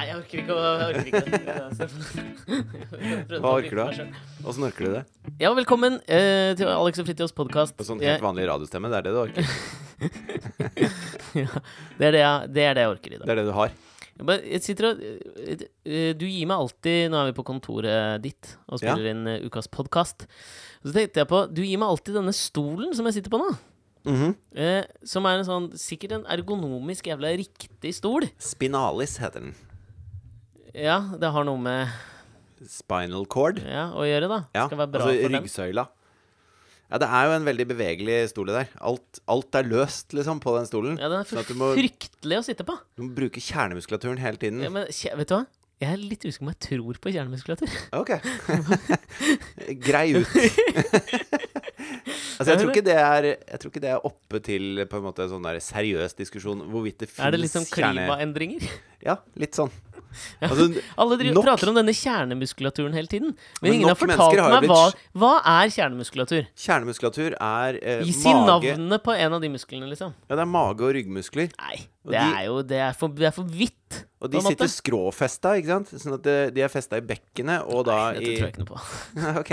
Nei, jeg orker ikke å orker ikke. Hva orker du da? Åssen orker du det? Ja, velkommen eh, til Alex og Fritjofs podkast. Sånn helt vanlig radiostemme? Det er det du orker? ja, det, er det, jeg, det er det jeg orker i dag. Det er det du har? Jeg, bare, jeg sitter og eh, Du gir meg alltid Nå er vi på kontoret ditt og spiller inn eh, ukas podkast. Så tenkte jeg på Du gir meg alltid denne stolen som jeg sitter på nå. Mhm. Eh, som er en sånn sikkert en ergonomisk jævla riktig stol. Spinalis heter den. Ja, det har noe med Spinal cord. ja, å gjøre, da. Ja, Skal være bra altså for ryggsøyla. Ja, det er jo en veldig bevegelig stol, der. Alt, alt er løst, liksom, på den stolen. Ja, den er for må, fryktelig å sitte på. du må bruke kjernemuskulaturen hele tiden. Ja, men vet du hva? Jeg er litt usikker på om jeg tror på kjernemuskulatur. Ok. Grei ut. altså, jeg tror, ikke det er, jeg tror ikke det er oppe til på en måte sånn der seriøs diskusjon hvorvidt det fins Er det litt sånn klimaendringer? Ja, litt sånn. Altså, Alle nok- prater om denne kjernemuskulaturen hele tiden. Men, Men ingen har fortalt har meg hva, hva er kjernemuskulatur. Kjernemuskulatur er eh, Gi Si navnene navnet på en av de musklene, liksom. Ja, det er mage og ryggmuskler. Nei, Og det de- er jo Det er for, det er for vidt. Og de sitter skråfesta, ikke sant? Sånn at de, de er festa i bekkenet, og da Dette i tror jeg ikke noe på. Ok.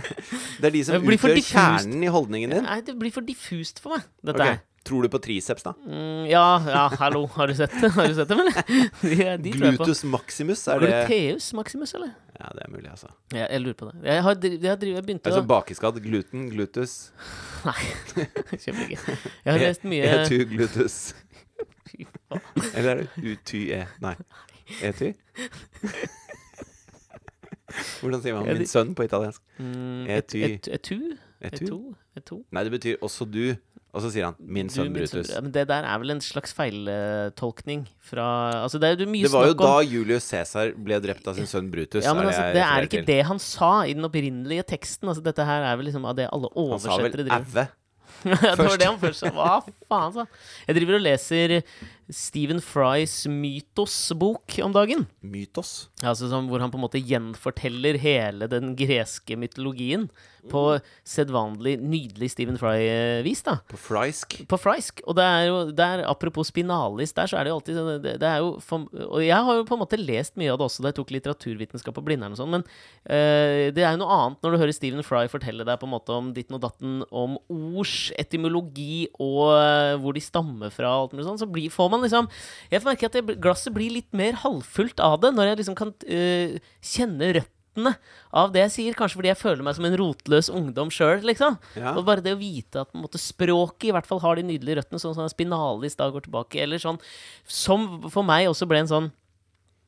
Det er de som Det utgjør kjernen i holdningen din. Nei, det blir for diffust for meg, dette Ok. her. Tror du på triceps, da? Mm, ja, ja, hallo, har du sett det? Har du sett dem, eller? De, de. Glutus maximus, er det Gluteus maximus, eller? Ja, det er mulig, altså. Ja, jeg lurer på det. Jeg har, jeg har jeg begynte Altså å bakeskadd gluten, glutus Nei, kjøper ikke. Jeg har lest mye Etu glutus. Eller er det uty-e? Nei. Ety? Hvordan sier man 'min sønn' på italiensk? Mm, Et, et, etu? Etu? Etu? Etu? Nei, det betyr 'også du'. Og så sier han 'min Du, sønn min sønn Brutus'. Men det der er vel en slags feiltolkning fra Altså, det er jo mye Det var jo om da Julius Cæsar ble drept av sin sønn Brutus. ja, men er altså, jeg Det er ikke til. det han sa i den opprinnelige teksten. Altså, Dette her er vel liksom av det alle oversettere driver Han sa vel 'æve'. Det var det han først sa. Hva faen, sa. Jeg driver og leser Stephen Frys mytos-bok om dagen. Mytos. Altså som, Hvor han på en måte gjenforteller hele den greske mytologien på sedvanlig nydelig Stephen Fry-vis. da På frysk. På frysk. Og det er jo der, apropos spinalis, der så er det jo alltid sånn det, det er jo for, Og jeg har jo på en måte lest mye av det også da jeg tok litteraturvitenskap på Blindern og sånn, men eh, det er jo noe annet når du hører Stephen Fry fortelle deg på en måte om ditten og datten, om ords etymologi og eh, hvor de stammer fra og alt mulig sånn, så blir, får man liksom Jeg merker at det, glasset blir litt mer halvfullt av det, når jeg liksom kan eh, kjenne røttene av det jeg sier. Kanskje fordi jeg føler meg som en rotløs ungdom sjøl, liksom. Ja. Og bare det å vite at på en måte, språket i hvert fall har de nydelige røttene, sånn som spinalis da går tilbake, eller sånn Som for meg også ble en sånn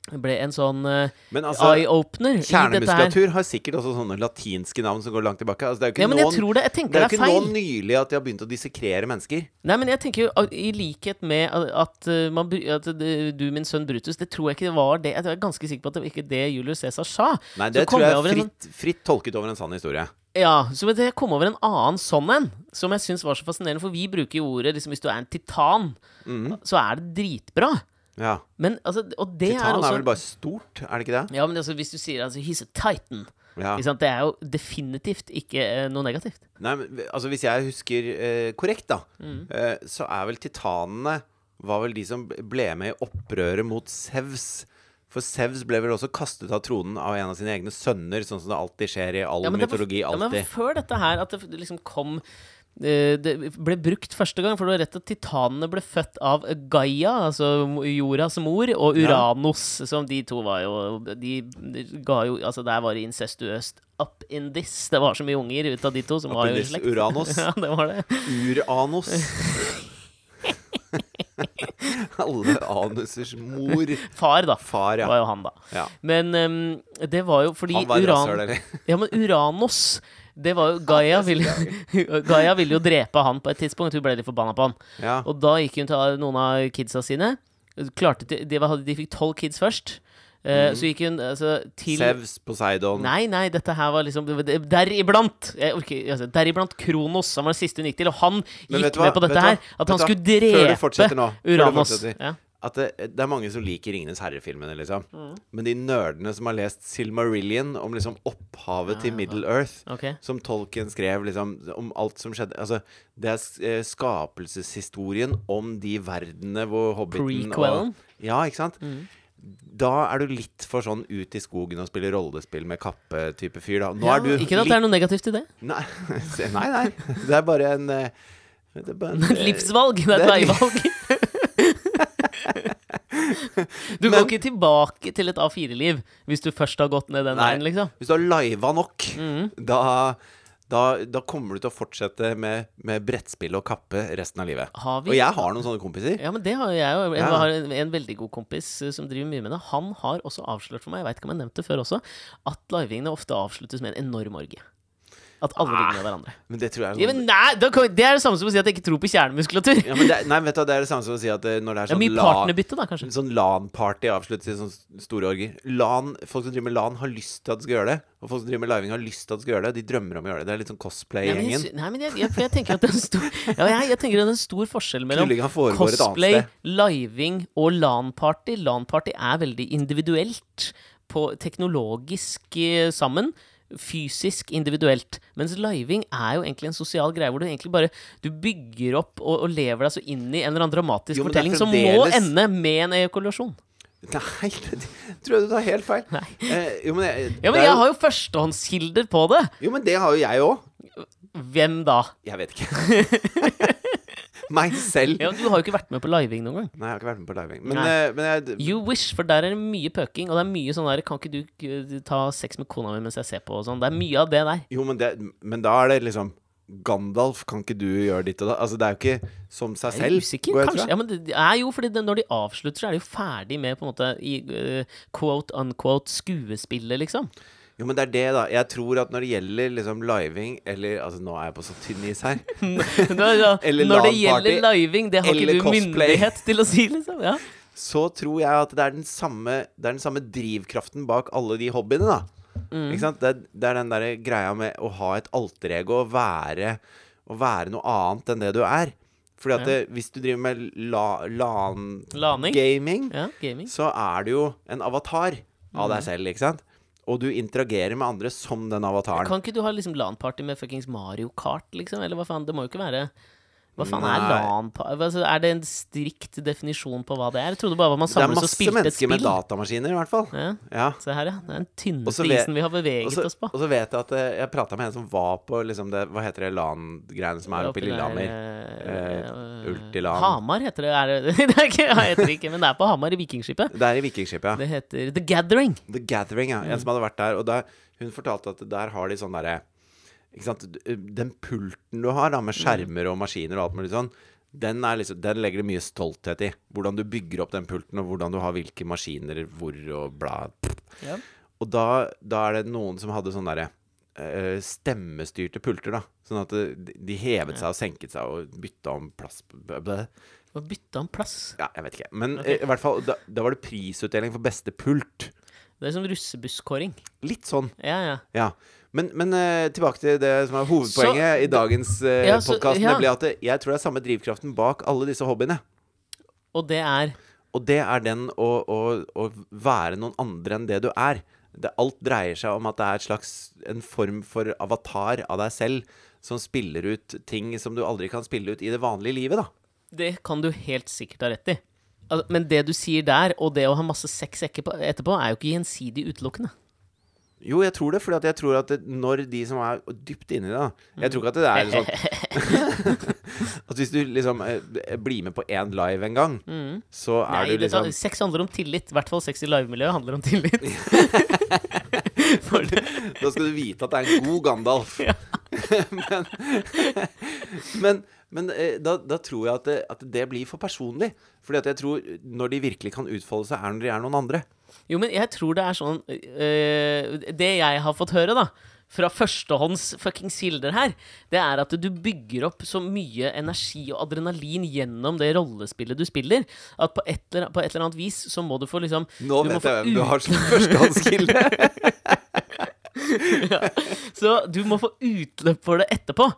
ble en sånn eh, altså, eye-opener kjernemuskulatur har sikkert også sånne latinske navn som går langt tilbake. Altså, det er jo ikke, Ja, jeg tror det. Det er det er ikke nylig at de har begynt å dissekrere mennesker. Nei, men jeg tenker jo i likhet med at, at, uh, man, at du, min sønn Brutus, det tror jeg ikke det var det. Jeg er ganske sikker på at det var ikke det Julius Cæsar sa. Nei, det tror jeg jeg er en fritt, fritt tolket over en sann historie. Ja, så det kom over en annen sånn en, som jeg syns var så fascinerende. For vi bruker jo ordet liksom, Hvis du er en titan, Mhm. så er det dritbra. Ja. Men altså Og det er Titan også er vel bare stort, er det ikke det? Ja, men altså, hvis du sier altså, 'he's a titan', Ja. det er jo definitivt ikke eh, noe negativt. Nei, men altså Hvis jeg husker eh, korrekt, da, Mm. eh, så er vel titanene Var vel de som ble med i opprøret mot Sevs. For Sevs ble vel også kastet av tronen av en av sine egne sønner, sånn som det alltid skjer i all Ja, mytologi. var-. Ja, men før dette her, at det liksom kom det ble brukt første gang, for det var rett at titanene ble født av Gaia, altså jordas mor, og Ja. Uranus, som de to var jo De, ga jo Altså, der var det incestuøst up in this. Det var så mye unger ut av de to som Up var jo i slekt. Uranus. ja, det var det. Uranus. Alle anusers mor. Far, da. Far, ja. Var jo han, da. ja. Men um, det var jo fordi Han var Uran... rasshøl, eller? Ja, men Uranus Det var jo Gaia ville, Gaia ville jo drepe han på et tidspunkt. Hun ble litt forbanna på han. Ja. Og da gikk hun til noen av kidsa sine. Klarte de, de fikk tolv kids først. Eh, Så gikk hun altså, til Sevs, Poseidon Nei, nei, dette her var liksom Deriblant altså, Deriblant Kronos. Han var den siste hun gikk til. Og han gikk med på dette her. At han skulle drepe skulle? Før du fortsetter nå, før du fortsetter. Ja. At det, det er mange som liker Ringenes herre-filmene, liksom. Mm. Men de nerdene som har lest Silmarillion om liksom opphavet til Ja. Middle Earth, okay. som Tolkien skrev liksom om alt som skjedde Altså, det er eh, skapelseshistorien om de verdenene hvor Hobbiten Prequelen? og Ja, ikke sant? Mm. Da er du litt for sånn ut i skogen og spiller rollespill med kappe-type fyr, da. Ja, du ikke at det er noe negativt i det. Nei, nei, nei. Det er bare en eh, det er bare en, livsvalg. Det er et veivalg. Du går Men- ikke tilbake til et A4-liv hvis du først har gått ned den veien, liksom. Hvis du har liva nok, mm. da, da, da kommer du til å fortsette med, med brettspill og kappe resten av livet. Og jeg har noen sånne kompiser. Ja, men det har jeg jo. Jeg Ja. har en, en veldig god kompis eh, som driver mye med det. Han har også avslørt for meg, jeg veit ikke om jeg nevnte det før også, at livingene ofte avsluttes med en enorm orgie. At alle Ah. ligner hverandre. Men det tror jeg er Ja, sånn men nei, Det er det samme som å si at jeg ikke tror på kjernemuskulatur. ja, men det, Nei, vet du, det er det samme som å si at eh, når det er sånn ja, LAN-party da, kanskje. Sånn LAN-party avsluttes i sånne store orger. LAN, folk som driver med LAN, har lyst til at de skal gjøre det. Og folk som driver med living, har lyst til at de skal gjøre det. De drømmer om å gjøre det. Det er litt sånn cosplay-gjengen. nei, men jeg, jeg, jeg tenker at det er en stor Ja, jeg, jeg tenker at det er en stor forskjell mellom cosplay, living og LAN-party. LAN-party er veldig individuelt, på teknologisk eh, sammen. Fysisk individuelt. Mens living er jo egentlig en sosial greie hvor du egentlig bare Du bygger opp og, og lever deg så inn i en eller annen dramatisk Jo, fortelling som må ende med en ejakulasjon. Nei, det tror jeg du tar helt feil. Eh, jo, men, jeg, Ja, men jeg jo- har jo førstehåndskilder på det! Jo, men det har jo jeg òg. Hvem da? Jeg vet ikke. Meg selv. Ja, Du har jo ikke vært med på living noen gang. Nei, jeg har ikke vært med på living. Men, eh, men jeg, You wish, for der er det mye pøking, og det er mye sånn der Kan ikke du ta sex med kona mi mens jeg ser på, og sånn. Det er mye av det der. Jo, men, det, men da er det liksom Gandalf, kan ikke du gjøre ditt og da? Altså, det er jo ikke som seg Jeg er selv. usikker, går jeg kanskje. Ja, men det er jo fordi det, når de avslutter, så er de jo ferdig med på en måte i eh, quote unquote skuespillet, liksom. Jo, men det er det, da. Jeg tror at når det gjelder liksom living Eller altså, nå er jeg på så tynn is her. Eller når det gjelder living, det har ikke du cosplay. myndighet til å si, liksom. Ja. Så tror jeg at det er den samme Det er den samme drivkraften bak alle de hobbyene, da. Mm. Ikke sant? Det, det er den derre greia med å ha et alterego og være, å være noe annet enn det du er. Fordi at det, hvis du driver med la. LAN-gaming, Ja, gaming. så er du jo en avatar av Mm. deg selv, ikke sant? Og du interagerer med andre som den avataren. Kan ikke du ha liksom LAN-party med fuckings Mario Kart, liksom? Eller hva faen? Det må jo ikke være Hva faen er Nei. LAN-party? Altså, er det en strikt definisjon på hva det er? Jeg trodde bare man Det er samles og masse spilte et mennesker med datamaskiner, i hvert fall. Ja, Ja. se her, ja. Det er den tynneste isen vi har beveget også, oss på. og så vet jeg at eh, jeg prata med en som var på liksom det Hva heter det LAN-greiene som er oppe i Lillehammer? Uh, Ultilan. Hamar heter det. Er det, det er ikke, heter det ikke, men det er på Hamar, i Vikingskipet. Det er i Vikingskipet, ja. Det heter The Gathering. The Gathering, ja. En som hadde vært der. Og der, hun fortalte at der har de sånn derre. Den pulten du har da, med Mm. skjermer og maskiner og alt mulig sånn, den, liksom, den legger det mye stolthet i. Hvordan du bygger opp den pulten, og hvordan du har hvilke maskiner hvor og bla. Ja. Og da, da er det noen som hadde sånne derre eh, stemmestyrte pulter, da. Sånn at det, de hevet seg og senket seg og bytta om plass. Og bytta om plass. Ja, jeg vet ikke. Men Ok. eh, i hvert fall, da, da var det prisutdeling for beste pult. Det er som russebusskåring. Litt sånn. Ja, ja. Ja. Men, men uh, tilbake til det som er hovedpoenget i dagens uh, Ja, podkast, ja. nemlig at det, jeg tror det er samme drivkraften bak alle disse hobbyene. Og det er Og det er den å, å, å være noen andre enn det du er. Det, alt dreier seg om at det er slags, en form for avatar av deg selv som spiller ut ting som du aldri kan spille ut i det vanlige livet, da. Det kan du helt sikkert ha rett i. Men det du sier der, og det å ha masse sex etterpå, er jo ikke gjensidig utelukkende. Jo, jeg tror det, fordi jeg tror at det, når de som er dypt inni det Jeg tror ikke at det er sånn At hvis du liksom eh, blir med på én live en gang, så er Nei, du det tar- liksom sex handler om tillit. I hvert fall sex i livemiljøet handler om tillit. For Da skal du vite at det er en god Gandalf. men men, men eh, da, da tror jeg at det, at det blir for personlig. Fordi at jeg tror når de virkelig kan utfolde seg, er når de er noen andre. jo, men jeg tror det er sånn øh, Det jeg har fått høre, da, fra førstehånds fuckings kilder her, det er at du bygger opp så mye energi og adrenalin gjennom det rollespillet du spiller, at på et eller, på et eller annet vis så må du få liksom Nå vet jeg hvem du har som førstehåndskilde. ja. Så du må få utløp for det etterpå.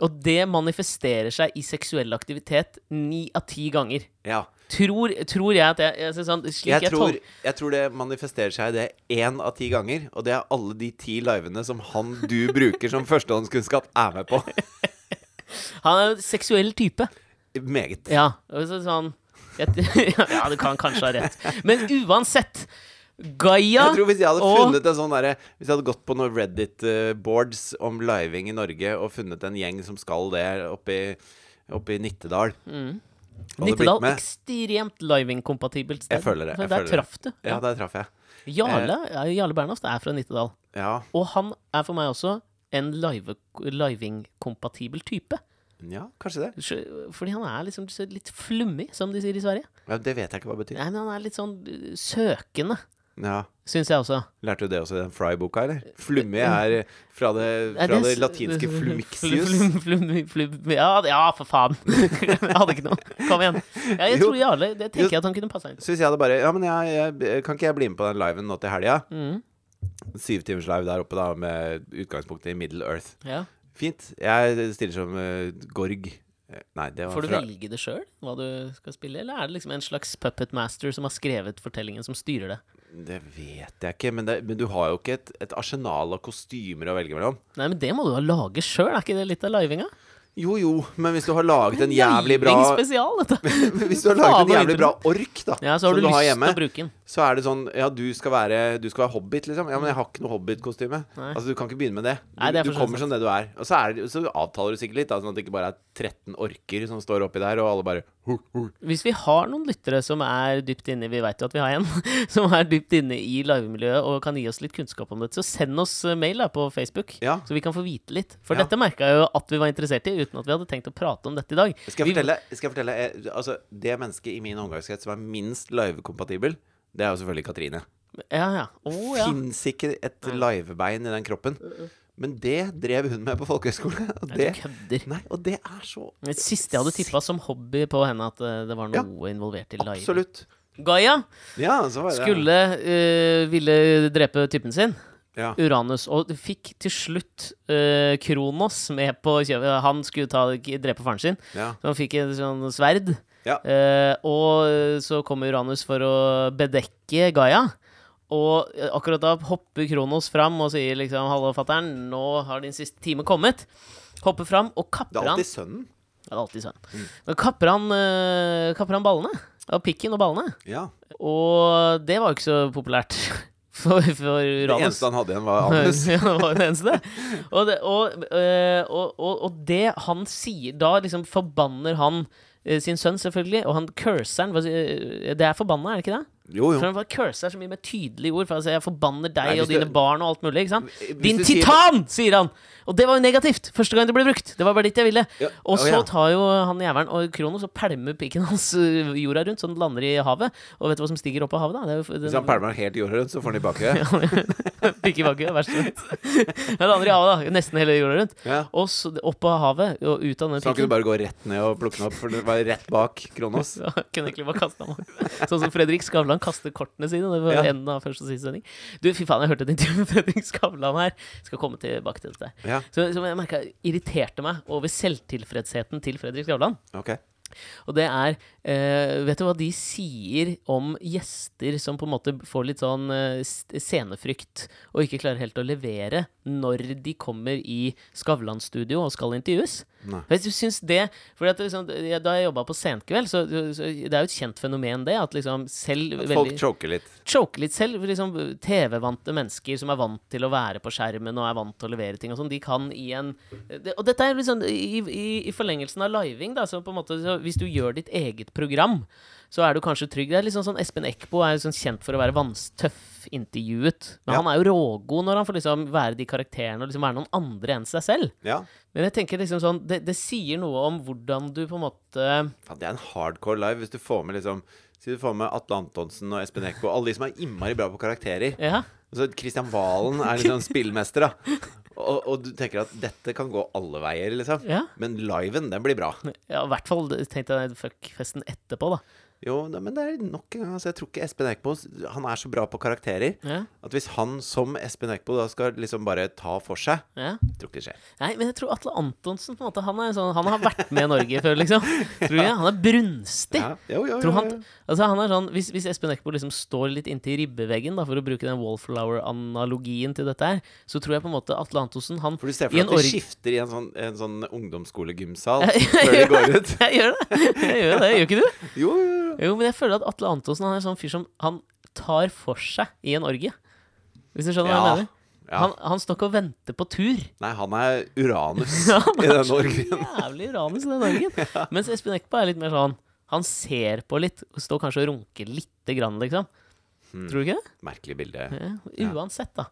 Og det manifesterer seg i seksuell aktivitet ni av ti ganger. ja. tror, tror jeg at jeg, jeg, sånn, Jeg jeg, tror, jeg tror det manifesterer seg det én av ti ganger, og det er alle de ti livene som han du bruker som førstehåndskunnskap, er med på. Han er en seksuell type. Meget. Ja. sånn Ja, du kan kanskje ha rett. Men uansett Gaia Jeg tror Hvis jeg hadde funnet en sånn derre Hvis jeg hadde gått på noen Reddit-boards om living i Norge og funnet en gjeng som skal det oppe i, oppe i Nittedal Mm. Nittedal, ekstremt living-kompatibelt sted. Jeg føler det, jeg Der traff du. Ja, der traff jeg. Jarle, ja, Jarle Bernhoft er fra Nittedal. Ja. Og han er for meg også en live- living-kompatibel type. ja, kanskje det. Fordi han er liksom litt flummig, som de sier i Sverige. Ja, det vet jeg ikke hva det betyr. Nei, men han er litt sånn uh, søkende, Ja. syns jeg også. Lærte du det også i den Fry-boka, eller? Flumme er fra det, fra det- det latinske flumixius. Flum, flum, flum, ja, ja, for faen. jeg hadde ikke noe. Kom igjen. Ja, jeg tror Jarle Det tenker jeg at han kunne passa inn. Hvis jeg hadde bare Ja, men jeg, jeg, kan ikke jeg bli med på den liven nå til helga? Mm, Syv timers live der oppe, da, med utgangspunkt i Middle Earth. ja. Fint. Jeg stiller som uh, Gorg. Eh, Nei, det var Får du fra velge det sjøl, hva du skal spille, eller er det liksom en slags puppet master som har skrevet fortellingen, som styrer det? Det vet jeg ikke, men, det, men du har jo ikke et, et arsenal av kostymer å velge mellom. Nei, men det må du da lage sjøl, er ikke det litt av livinga? Jo jo, men hvis du har laget en jævlig bra spesial, dette. Hvis du har laget en jævlig bra ork, da, Ja, så har som du lyst hjemme, til å bruke den. så er det sånn Ja, du skal være, du skal være hobbit, liksom. Ja, men jeg har ikke noe hobbit-kostyme. Altså, du kan ikke begynne med det. Du, Nei, det du kommer som det du er. Og så, er det, så avtaler du sikkert litt, da, sånn at det ikke bare er 13 orker som står oppi der, og alle bare. Hvis vi har noen lyttere som er dypt inne Vi vet jo at vi har en som er dypt inne i livemiljøet og kan gi oss litt kunnskap om dette, så send oss mail da på Facebook, Ja. så vi kan få vite litt. For Ja. dette merka jeg jo at vi var interessert i, uten at vi hadde tenkt å prate om dette i dag. Skal jeg fortelle, skal jeg fortelle eh, Altså, det mennesket i min omgangskrets som er minst live-kompatibel, det er jo selvfølgelig Katrine. Ja, ja. Oh, ja. Fins ikke et livebein i den kroppen. Men det drev hun med på folkehøyskole. Og det, nei, og det er så Det siste jeg hadde tippa som hobby på henne, at eh, det var Ja, noe involvert i live. Absolutt. Gaia Ja, så var det skulle uh, ville drepe typen sin. Ja. Uranus. Og fikk til slutt uh, Kronos med på kjøpet. Han skulle ta, drepe faren sin, ja. så han fikk et sånn sverd. Ja. Uh, og så kommer Uranus for å bedekke Gaia. Og eh, akkurat da hopper Kronos fram og sier liksom 'Hallo, fatter'n, nå har din siste time kommet'. Hopper fram og Det kapper er han alltid sønnen. Ja, det er alltid sånn. Da kapper han, uh, kapper han ballene. Av pikken og ballene. Ja. Og det var jo ikke så populært for, for Det eneste han hadde igjen, var anus. ja, det var det eneste. Og det, og, øh, og, og, og det han sier Da liksom forbanner han øh, sin sønn, selvfølgelig, og han curser han. Det er forbanna, er det ikke det? Jo, jo. For han bare curser så mye med tydelige ord. For sier 'jeg forbanner deg Nei, hvis og dine du- barn' og alt mulig. ikke sant? Hvis Din du sier- titan! sier han! Og det var jo negativt! Første gang det ble brukt. Det var bare dit jeg ville. Ja, Og å, så ja. tar jo han jævelen og Kronos og pælmer pikken hans jorda rundt, så den lander i havet. Og vet du hva som stiger opp av havet, da? Det er jo, Hvis han pælmer den helt jorda rundt, så får han i bakhuet. Pikk i bakken, verst som. Den lander i havet, da. Nesten hele jorda rundt. Ja. Og så opp av havet og ut av den Så han pikken. kunne bare gå rett ned og plukke den opp, for det var rett bak Kronos. Ja, kunne egentlig bare kaste ham Sånn som Fredrik Skavlan kaster kortene sine. Det var Ja. enden av første og siste sending. Du, fy faen, jeg hørte et intervju med Fredrik Skavlan her. Skal komme tilbake til dette. Ja, Så, som jeg merka irriterte meg over selvtilfredsheten til Fredrik Skavlan. ok. Og det er eh, Vet du hva de sier om gjester som på en måte får litt sånn uh, scenefrykt og ikke klarer helt å levere når de kommer i Skavlan-studio og skal intervjues? Nei. Jeg du, syns det fordi at liksom, Da jeg jobba på Senkveld, så, så det er jo et kjent fenomen, det. At liksom selv At folk veldig choker litt. choker litt selv. Liksom, TV-vante mennesker som er vant til å være på skjermen og er vant til å levere ting og sånn, de kan i en det, Og dette er liksom i, i, i forlengelsen av living, da. Så på en måte, så hvis du gjør ditt eget program, så er du kanskje trygg. Det er liksom sånn, Espen Eckbo er jo sånn kjent for å være vanstøff-intervjuet. Men Ja. han er jo rågod når han får liksom være de karakterene og liksom være noen andre enn seg selv. Ja. Men jeg tenker liksom sånn det, det sier noe om hvordan du på en måte det er en hardcore live hvis du får med liksom Si du får med Atle Antonsen og Espen Eckbo, alle de som er innmari bra på karakterer. Ja. Så Kristian Valen er liksom spillmester, da. Og, og du tenker at dette kan gå alle veier, liksom. ja. Men liven, den blir bra. Ja, i hvert fall tenkte jeg fuck-festen etterpå, da. Jo, da, men det er nok en gang altså, Jeg tror ikke Espen Eckbo Han er så bra på karakterer Ja, at hvis han som Espen Eckbo da skal liksom bare ta for seg ja. Jeg tror ikke det skjer. Nei, men jeg tror Atle Antonsen på en måte, han, er sånn, han har vært med i Norge før, liksom. Tror jeg. Han er brunstig. Ja, jo, jo, Tror jo, han, altså han er sånn, hvis, hvis Espen Eckbo liksom står litt inntil ribbeveggen, da, for å bruke den Wallflower-analogien til dette her, så tror jeg på en måte Atle Antonsen han For du ser for deg at de skifter i en sånn, en sånn ungdomsskolegymsal før de går ut. Jeg gjør det. Jeg gjør det, gjør ikke du? Jo, jo, men jeg føler at Atle Antonsen han er en sånn fyr som han tar for seg i en orgie. Hvis du skjønner hva jeg mener? Ja. Han, han står ikke og venter på tur. Nei, han er Uranus Ja, han er den så orgien. Jævlig Uranus i den orgien. Mens Espen Eckbo er litt mer sånn Han ser på litt, og står kanskje og runker lite grann, liksom. Hmm. Tror du ikke det? Merkelig bilde. Ja, uansett, da.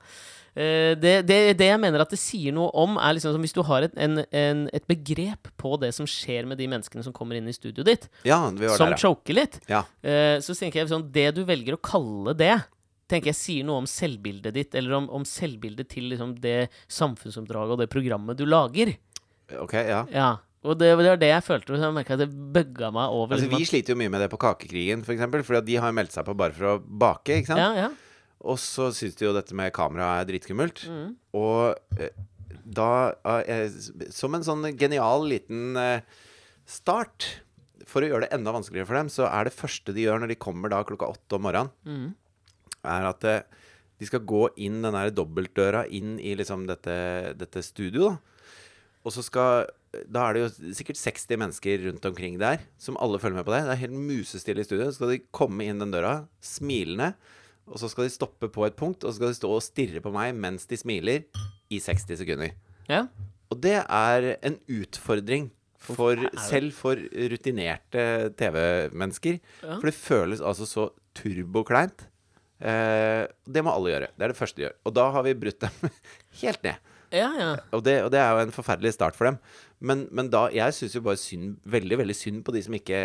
Eh, Det, det, det jeg mener at det sier noe om, er liksom som hvis du har et, en, en, et begrep på det som skjer med de menneskene som kommer inn i studioet ditt, Ja, som der, choker litt, ja. eh, så tenker jeg sånn Det du velger å kalle det, tenker jeg sier noe om selvbildet ditt, eller om, om selvbildet til liksom det samfunnsoppdraget og det programmet du lager. Ok, ja. Ja. Og det, det var det jeg følte. Jeg merka at det bugga meg over. Altså, liksom vi sliter jo mye med det på Kakekrigen, for fordi de har meldt seg på bare for å bake, ikke sant? ja, ja. Og så syns de jo dette med kamera er dritskummelt. Mm. Og eh, da Som en sånn genial liten eh, start For å gjøre det enda vanskeligere for dem, så er det første de gjør når de kommer da klokka åtte om morgenen, Mm. er at eh, de skal gå inn den der dobbeltdøra inn i liksom dette, dette studioet. da. Og så skal Da er det jo sikkert 60 mennesker rundt omkring der som alle følger med på det. Det er helt musestille i studio. Så skal de komme inn den døra smilende, og så skal de stoppe på et punkt, og så skal de stå og stirre på meg mens de smiler i 60 sekunder. ja. Og det er en utfordring for, selv for rutinerte TV-mennesker. Ja. For det føles altså så turbokleint. Eh, det må alle gjøre. Det er det første de gjør. Og da har vi brutt dem helt ned. Ja, ja. Og det, og det er jo en forferdelig start for dem. Men, men da Jeg syns jo bare synd, veldig, veldig synd på de som ikke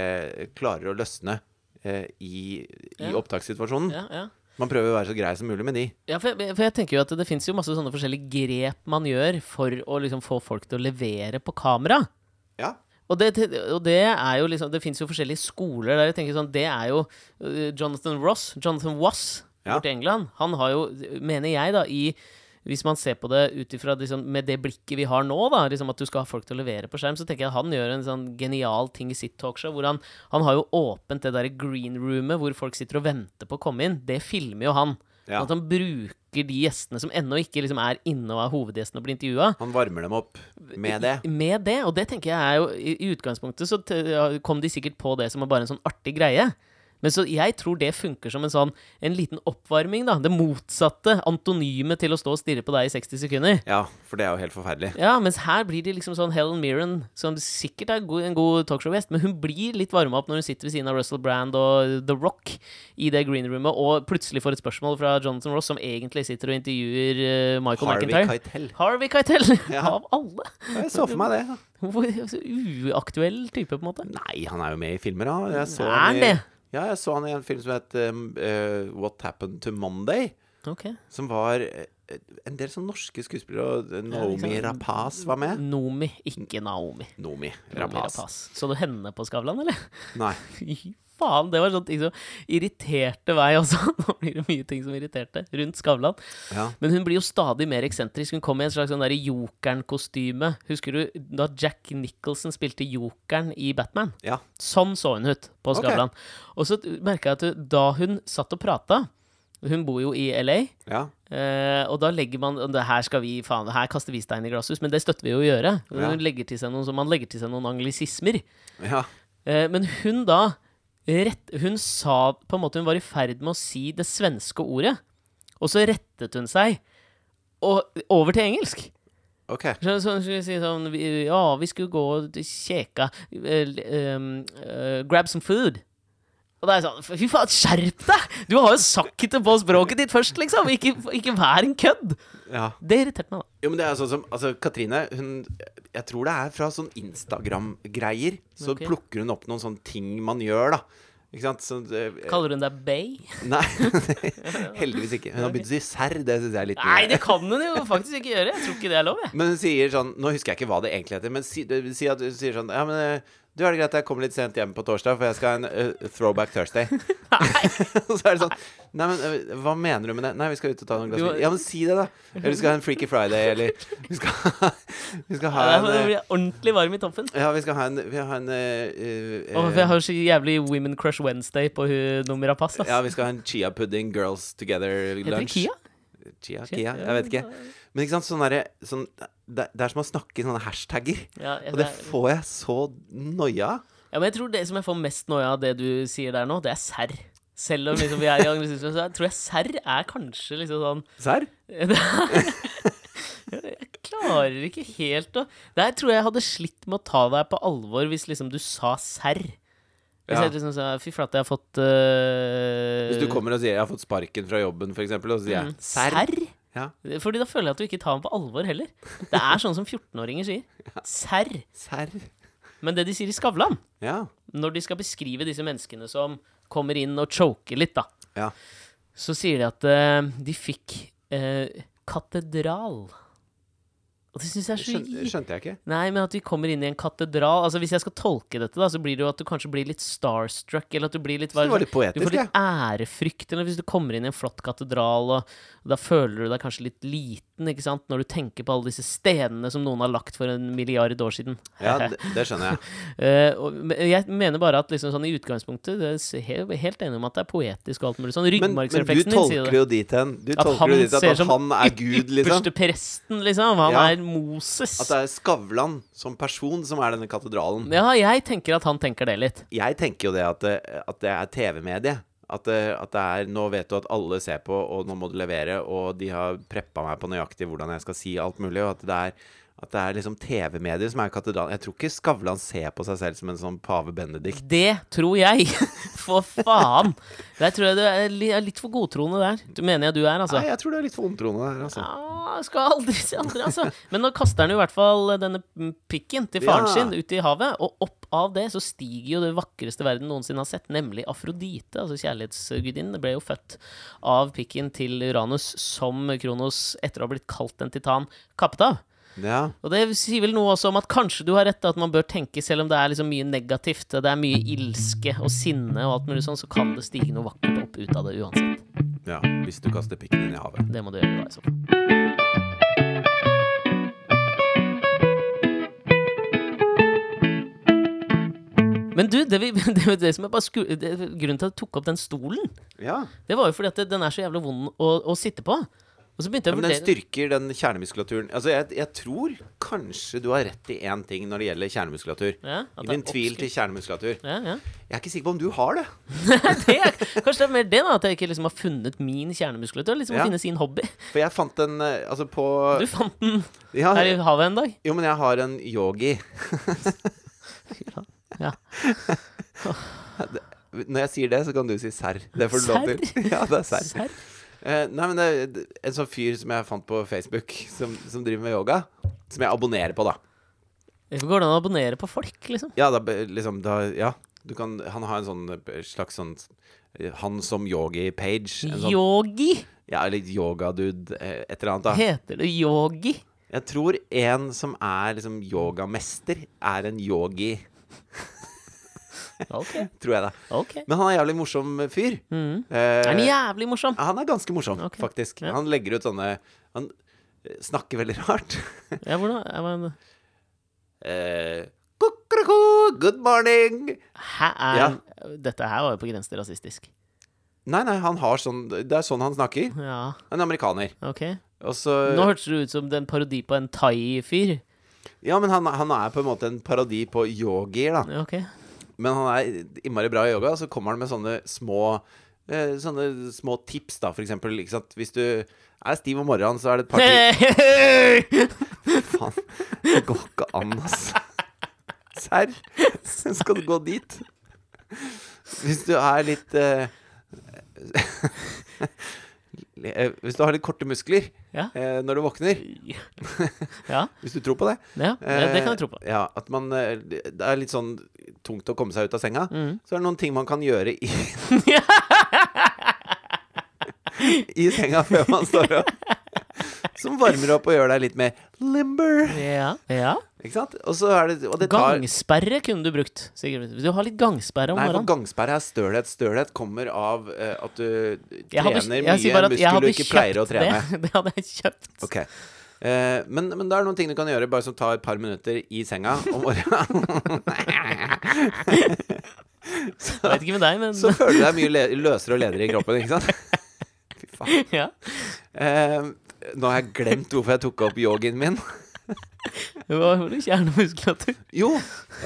klarer å løsne eh, i, i opptakssituasjonen. ja, ja. Man prøver å være så grei som mulig med de. Ja, for jeg, for jeg tenker jo at det fins jo masse sånne forskjellige grep man gjør for å liksom få folk til å levere på kamera. Ja. Og det, og det er jo liksom Det fins jo forskjellige skoler der jeg tenker sånn Det er jo uh, Jonathan Ross, Jonathan Wass, Ja. borte i England. Han har jo, mener jeg, da, i hvis man ser på det ut ifra liksom, med det blikket vi har nå, da, liksom at du skal ha folk til å levere på skjerm, så tenker jeg at han gjør en sånn genial ting i sitt talkshow. hvor Han, han har jo åpent det derre green roomet hvor folk sitter og venter på å komme inn. Det filmer jo han. Ja. At han bruker de gjestene som ennå ikke liksom er inne og er hovedgjestene og blir intervjua. Han varmer dem opp med det. Med det, og det tenker jeg er jo I, i utgangspunktet så kom de sikkert på det som bare en sånn artig greie. Men så jeg tror det funker som en sånn En liten oppvarming, da. Det motsatte. Antonymet til å stå og stirre på deg i 60 sekunder. Ja, for det er jo helt forferdelig. Ja, mens her blir det liksom sånn Helen Mirren, som sikkert er en god talkshow-gjest, men hun blir litt varma opp når hun sitter ved siden av Russell Brand og The Rock i det green roomet, og plutselig får et spørsmål fra Jonathan Ross, som egentlig sitter og intervjuer eh, Michael Harvey McIntyre. Keitel. Harvey Keitel! Ja. Av alle! Jeg så for meg det. Uaktuell type, på en måte. Nei, han er jo med i filmer, da. Jeg så Er han i? Ja, jeg så han i en film som het eh, What Happened to Monday. Okay. Som var eh, en del sånne norske skuespillere. Og Naomi ja, Rapaz var med. Nomi, ikke Naomi. Nomi Rapaz. Rapaz. Så du henne på Skavlan, eller? Nei. Faen, det var sånn ting som irriterte meg også. Nå blir det mye ting som irriterte rundt Skavlan. Ja. Men hun blir jo stadig mer eksentrisk. Hun kom i en slags sånn Jokeren-kostyme. Husker du da Jack Nicholson spilte Jokeren i Batman? ja. Sånn så hun ut på Skavlan. Okay. Og så merka jeg at da hun satt og prata Hun bor jo i LA. Ja. Eh, og da legger man Her skal vi, faen, her kaster vi stein i glasshus, men det støtter vi jo å gjøre. Ja. Legger til seg noen, så man legger til seg noen anglisismer. ja. Eh, men hun da rett, Hun sa på en måte Hun var i ferd med å si det svenske ordet, og så rettet hun seg og, over til engelsk. OK. Så, så hun skulle si sånn Ja, vi skulle gå og kjeka uh, uh, eh, Grab some food. Og det er sånn Fy faen, skjerp deg! Du har jo sagt det på språket ditt først, liksom! Ikke, ikke vær en kødd! Ja. Det irriterte meg, da. Jo, men det er sånn som Altså, Katrine, hun Jeg tror det er fra sånn Instagram-greier. Så okay. plukker hun opp noen sånne ting man gjør, da. Ikke sant? Så, uh, Kaller hun deg Bay? Nei, heldigvis ikke. Hun har begynt å si serr. Det syns jeg er litt Nei, det kan hun jo faktisk ikke gjøre. Jeg tror ikke det er lov, jeg. Men hun sier sånn Nå husker jeg ikke hva det egentlig heter, men si, si at hun sier sånn Ja, men eh, Du, er det greit at jeg kommer litt sent hjem på torsdag, for jeg skal ha en uh, throwback Thursday? Og så er det sånn Nei, men uh, hva mener du med det? Nei, vi skal ut og ta noen glass vin. Ja, men si det, da. Eller vi skal ha en Freaky Friday, eller vi skal ha, vi skal ha Ja, en det eh, blir ordentlig varm i toppen. Ja, vi skal ha en, vi har en uh, eh, Åh, jeg har jo så jævlig Women Crush Wednesday på hun nummeret av pass. Ass. Ja, vi skal ha en Chia Pudding Girls Together Heter det lunch. Kia? Chia, Kia, jeg vet ikke. Men ikke sant, sånn der, sånn, det, det er som å snakke i sånne hashtagger. Ja, ja, Og det det får jeg så noia av. Ja, men jeg tror det som jeg får mest noia av det du sier der nå, det er serr. Selv om liksom vi er i anglesismen, så tror jeg serr er kanskje liksom sånn Serr? er, Jeg klarer ikke helt å Der tror jeg jeg hadde slitt med å ta deg på alvor hvis liksom du sa serr. Hvis Ja. jeg liksom sa Fy flate, jeg har fått uh... Hvis du kommer og sier 'jeg har fått sparken fra jobben', eksempel, og så sier jeg mm, 'serr'. Serr? Ja. Fordi da føler jeg at du ikke tar den på alvor heller. Det er sånn som 14-åringer sier. Serr. Serr. Men det de sier i Skavlan, Ja. når de skal beskrive disse menneskene som kommer inn og choker litt, da, Ja. så sier de at uh, de fikk uh, katedral. Og det syns jeg er så Skjønte, skjønte jeg ikke. Nei, men at vi kommer inn i en katedral Altså Hvis jeg skal tolke dette, da så blir det jo at du kanskje blir litt starstruck, eller at du blir litt var, det var litt Du får litt ærefrykt, eller hvis du kommer inn i en flott katedral, og, og da føler du deg kanskje litt liten, ikke sant, når du tenker på alle disse stenene som noen har lagt for en milliard år siden. Ja, det, det skjønner jeg. uh, jeg mener bare at liksom sånn i utgangspunktet det er helt, helt enig om at det er poetisk og alt mulig sånn. Men, din du det. Men du tolker jo dit hen Du At han dit at ser at han er Gud, liksom. Ypperste presten, liksom. Han Ja. er Moses. At det er Skavlan som person som er denne katedralen. Ja, jeg tenker at han tenker det litt. Jeg tenker jo det at det, at det er TV-medie. At det, at det er Nå vet du at alle ser på, og nå må du levere, og de har preppa meg på nøyaktig hvordan jeg skal si alt mulig, og at det er at det er liksom TV-medier som er katedralen. Jeg tror ikke Skavlan ser på seg selv som en sånn pave Benedikt. Det tror jeg! For faen! Der tror jeg du er litt for godtroende der. Du mener jeg du er, altså? Nei, jeg tror du er litt for ondtroende der, altså. Ja, skal aldri si aldri, altså. Men nå kaster han jo i hvert fall denne pikken til faren Ja. sin ut i havet, og opp av det så stiger jo det vakreste verden noensinne har sett, nemlig Afrodite, altså kjærlighetsgudinnen. Ble jo født av pikken til Uranus som Kronos, etter å ha blitt kalt en titan, kappet av. Ja. Og det sier vel noe også om at kanskje du har rett, at man bør tenke, selv om det er liksom mye negativt, det er mye ilske og sinne og alt mulig sånn, så kan det stige noe vakkert opp ut av det uansett. ja. Hvis du kaster pikken din i havet. Det må du gjøre da, i så fall. Men du, det, vi, det, det som jeg bare sku, det, grunnen til at jeg tok opp den stolen, Ja. det var jo fordi at det, den er så jævla vond å, å sitte på. Og så begynte jeg å Men den styrker den kjernemuskulaturen. Altså, jeg, jeg tror kanskje du har rett i én ting når det gjelder kjernemuskulatur. ja, I din tvil til kjernemuskulatur. ja, ja. Jeg er ikke sikker på om du har det. det er, Kanskje det er mer det, da, at jeg ikke liksom har funnet min kjernemuskulatur. Liksom Ja. å finne sin hobby. For jeg fant en eh, Altså, på Du fant den ja, her i havet en dag. Jo, men jeg har en yogi. Ja. Når jeg sier det, så kan du si serr. Det får du lov til. Ja, det er serr. Eh, nei, men det er en sånn fyr som jeg fant på Facebook, som, som driver med yoga. Som jeg abonnerer på, da. Hvorfor går det an å abonnere på folk, liksom? Ja, da, liksom, da Ja. Du kan, han har en sånn eh, slags sånn eh, Han som yogi-page. Sånn, Yogi? ja, eller yogadude, et eller annet, da. Heter det yogi? Jeg tror en som er liksom yogamester, er en yogi. Ok. Tror jeg, da. ok Men han er en jævlig morsom fyr. mm. Eh, Er den jævlig morsom? han er ganske morsom, okay. faktisk. ja. Han legger ut sånne Han eh, snakker veldig rart. Ja, hvordan jeg var, Eh, Kukurako, good morning! Hæ, er, Ja. Dette her var jo på grensen til rasistisk. Nei, nei, han har sånn Det er sånn han snakker. Ja, En amerikaner. ok. Så Nå hørtes det ut som en parodi på en thai-fyr. Ja, men han, han er på en måte en parodi på yogier, da. Okay. Ok. Men han er innmari bra i yoga, så kommer han med sånne små eh, Sånne små tips, da, for eksempel. Ikke sant? Hvis du er stiv om morgenen, så er det et par tips Faen, det går ikke an, ass. Serr? Skal du gå dit? Hvis du er litt eh, Hvis du har litt korte muskler Ja. eh, når du våkner, Ja, hvis du tror på det ja det, det kan jeg tro på. Eh, Ja, at man eh, Det er litt sånn tungt å komme seg ut av senga. Mm. Så er det noen ting man kan gjøre i I senga før man står opp. som varmer opp og gjør deg litt mer limber. Ja. ja. Ikke sant? Og så er det Og det tar Gangsperre kunne du brukt. Sikkert. Du har litt gangsperre om Nei, morgenen. gangsperre er stølhet. Stølhet kommer av eh, at du Jeg trener jeg mye jeg muskler du ikke pleier å trene. Det. det hadde jeg kjøpt. Okay. Eh, men, men det er noen ting du kan gjøre bare som tar et par minutter i senga om morgenen. Jeg vet ikke med deg, men så føler du deg mye løsere og ledere i kroppen, ikke sant? Fy faen. ja. Eh, nå har jeg glemt hvorfor jeg tok opp yogien min. Hva var det? Kjernemuskulatur? Jo,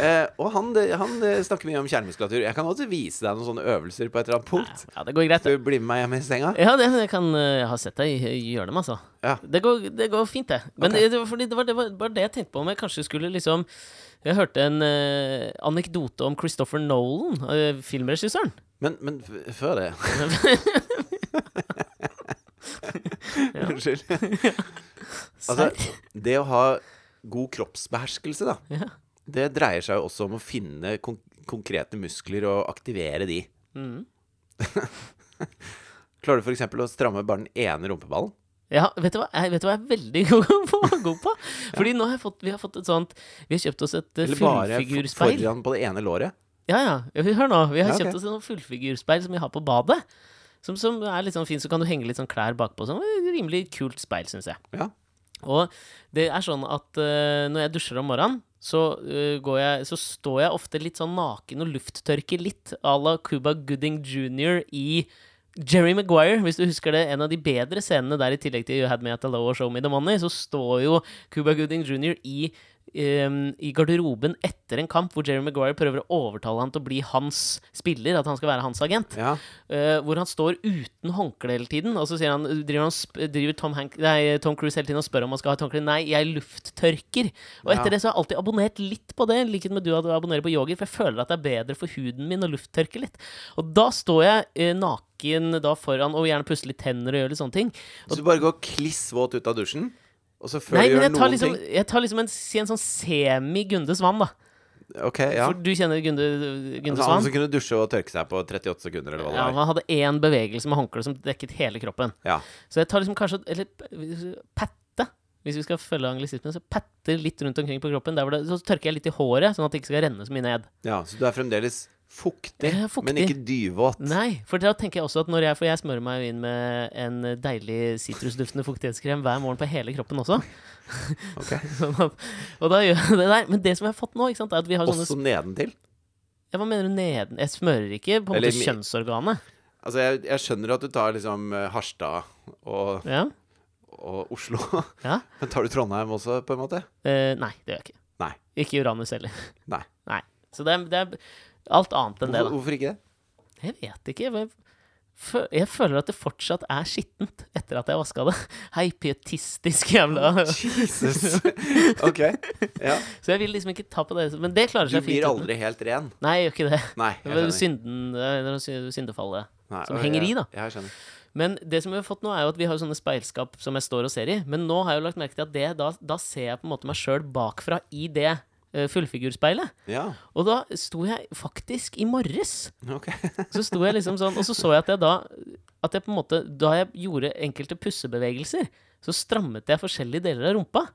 eh, og han, han eh, snakker mye om kjernemuskulatur. Jeg kan også vise deg noen sånne øvelser på et eller annet punkt. Ja, det går greit. Du blir med meg hjem i senga? Ja, det, jeg kan eh, Jeg har sett deg gjøre dem, altså. Ja. Det, går, det går fint, det. Men okay. det, det, var det, var, det var bare det jeg tenkte på om jeg kanskje skulle liksom Jeg hørte en eh, anekdote om Christopher Nolan, eh, filmregissøren. Men, men før det Unnskyld. Altså, det å ha god kroppsbeherskelse, da, Ja. det dreier seg jo også om å finne kon konkrete muskler og aktivere de. Mm. Klarer du f.eks. å stramme bare den ene rumpeballen? Ja, vet du hva jeg, vet du hva jeg er veldig god på? Fordi nå har fått, vi har fått et sånt Vi har kjøpt oss et fullfigurspeil. Eller bare foran på det ene låret? Ja, ja. Hør nå. Vi har Ja, okay. kjøpt oss en fullfigurspeil som vi har på badet. Som, som er litt sånn fint, så kan du henge litt sånn klær bakpå. Sånn rimelig kult speil, syns jeg. Ja. Og det er sånn at uh, når jeg dusjer om morgenen, så, uh, jeg, så står jeg ofte litt sånn naken og lufttørker litt à la Cuba Gooding jr. i Jerry Maguire, hvis du husker det, en av de bedre scenene der, i tillegg til You Had Me At Hello og Show Me The Money, så står jo Cuba Gooding jr. i, i garderoben etter en kamp hvor Jerry Maguire prøver å overtale han til å bli hans spiller, at han skal være hans agent. ja. Uh, hvor han står uten håndkle hele tiden. Og så han, driver, han driver Tom, Hank nei, Tom Cruise hele tiden og spør om han skal ha et håndkle. Nei, jeg lufttørker. Og etter Ja. det så har jeg alltid abonnert litt på det, likhet med du at du abonnerer på yoghurt, for jeg føler at det er bedre for huden min å lufttørke litt. Og da står jeg uh, naken da foran, og gjerne pusse litt tenner og gjør litt sånne ting. Så du bare går kliss våt ut av dusjen, og så før Nei, du men gjør noen liksom, ting jeg tar liksom en, en sånn semi-Gunde Svan, da. Ok, ja. For du kjenner Gunde, Gunde Altså, han som kunne dusje og tørke seg på 38 sekunder, eller hva det Ja, han hadde én bevegelse med håndkle som dekket hele kroppen. Ja. Så jeg tar liksom kanskje Eller patte. Hvis vi skal følge anglisismen, så patter litt rundt omkring på kroppen. Det, så tørker jeg litt i håret, sånn at det ikke skal renne så mye ned. ja, så du er fremdeles fuktig, er fuktig. men ikke dyvåt. Nei, for da tenker jeg også at når jeg For jeg smører meg inn med en deilig sitrusduftende fuktighetskrem hver morgen på hele kroppen også. Okay. Sånn at, og da gjør jeg det der. Men det som jeg har fått nå, sant, er at vi har sånne Også nedentil. ja, Hva mener du neden? Jeg smører ikke på en Eller måte kjønnsorganet. Altså, jeg, jeg skjønner at du tar liksom eh, Harstad og, Ja? og Oslo. ja. Men tar du Trondheim også, på en måte? Eh, nei, det gjør jeg ikke. Nei. Ikke Uranus heller. Nei. Nei. Så det er, det er alt annet enn det, da. hvorfor ikke det? Jeg vet ikke. Jeg, jeg føler at det fortsatt er skittent etter at jeg vaska det. Hei, pietistisk jævla Jesus. ok. Ja. Så jeg vil liksom ikke ta på det. Men det klarer seg fint. blir uten. aldri helt ren. Nei, jeg gjør ikke det. Nei, Det synden, er sy- syndefallet. Nei, som henger i, da. Jeg skjønner. Men det som vi har fått nå, er jo at vi har sånne speilskap som jeg står og ser i. Men nå har jeg jo lagt merke til at det, da, da ser jeg på en måte meg sjøl bakfra i det fullfigurspeilet. Ja, Og da sto jeg faktisk i morges. Okay. Så sto jeg liksom sånn, og så så jeg at jeg da At jeg på en måte Da jeg gjorde enkelte pussebevegelser, så strammet jeg forskjellige deler av rumpa.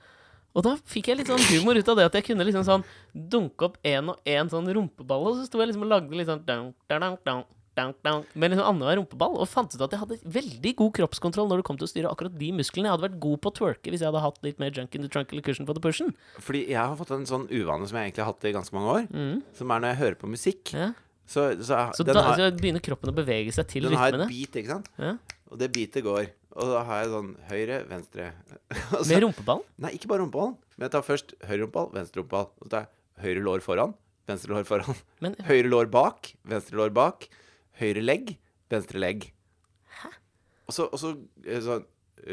Og da fikk jeg litt sånn humor ut av det at jeg kunne liksom sånn dunke opp én og én sånn rumpeball, og så sto jeg liksom og lagde litt sånn dunk, dunk, dunk, dunk, dunk, med liksom annenhver rumpeball, og fant ut at jeg hadde veldig god kroppskontroll når det kom til å styre akkurat de musklene. Jeg hadde vært god på å twerke hvis jeg hadde hatt litt mer junk in the trunk eller cushion for the pushen. Fordi jeg har fått en sånn uvane som jeg egentlig har hatt i ganske mange år. Mm. Som er når jeg hører på musikk. Ja. Så, så, Så den, da har, så begynner kroppen å bevege seg til den har et rytmene. beat, ikke sant? Ja. Og det beatet går. Og da har jeg sånn høyre, venstre så- Med rumpeballen? Nei, ikke bare rumpeballen. Men jeg tar først høyre rumpeball, venstre rumpeball. Og så tar jeg høyre lår foran, venstre lår foran. Men Høyre lår bak, venstre lår bak. Høyre legg, venstre legg. Og så, og så sånn